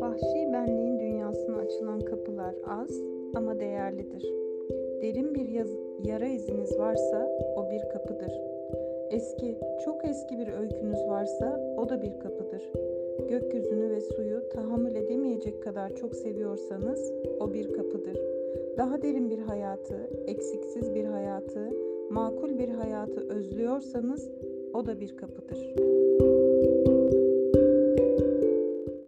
Vahşi benliğin dünyasına açılan kapılar az ama değerlidir. Derin bir yaz, yara iziniz varsa o bir kapıdır. Eski, çok eski bir öykünüz varsa o da bir kapıdır. Gökyüzünü ve suyu tahammül edemeyecek kadar çok seviyorsanız o bir kapıdır. Daha derin bir hayatı, eksiksiz bir hayatı, makul bir hayatı özlüyorsanız o da bir kapıdır.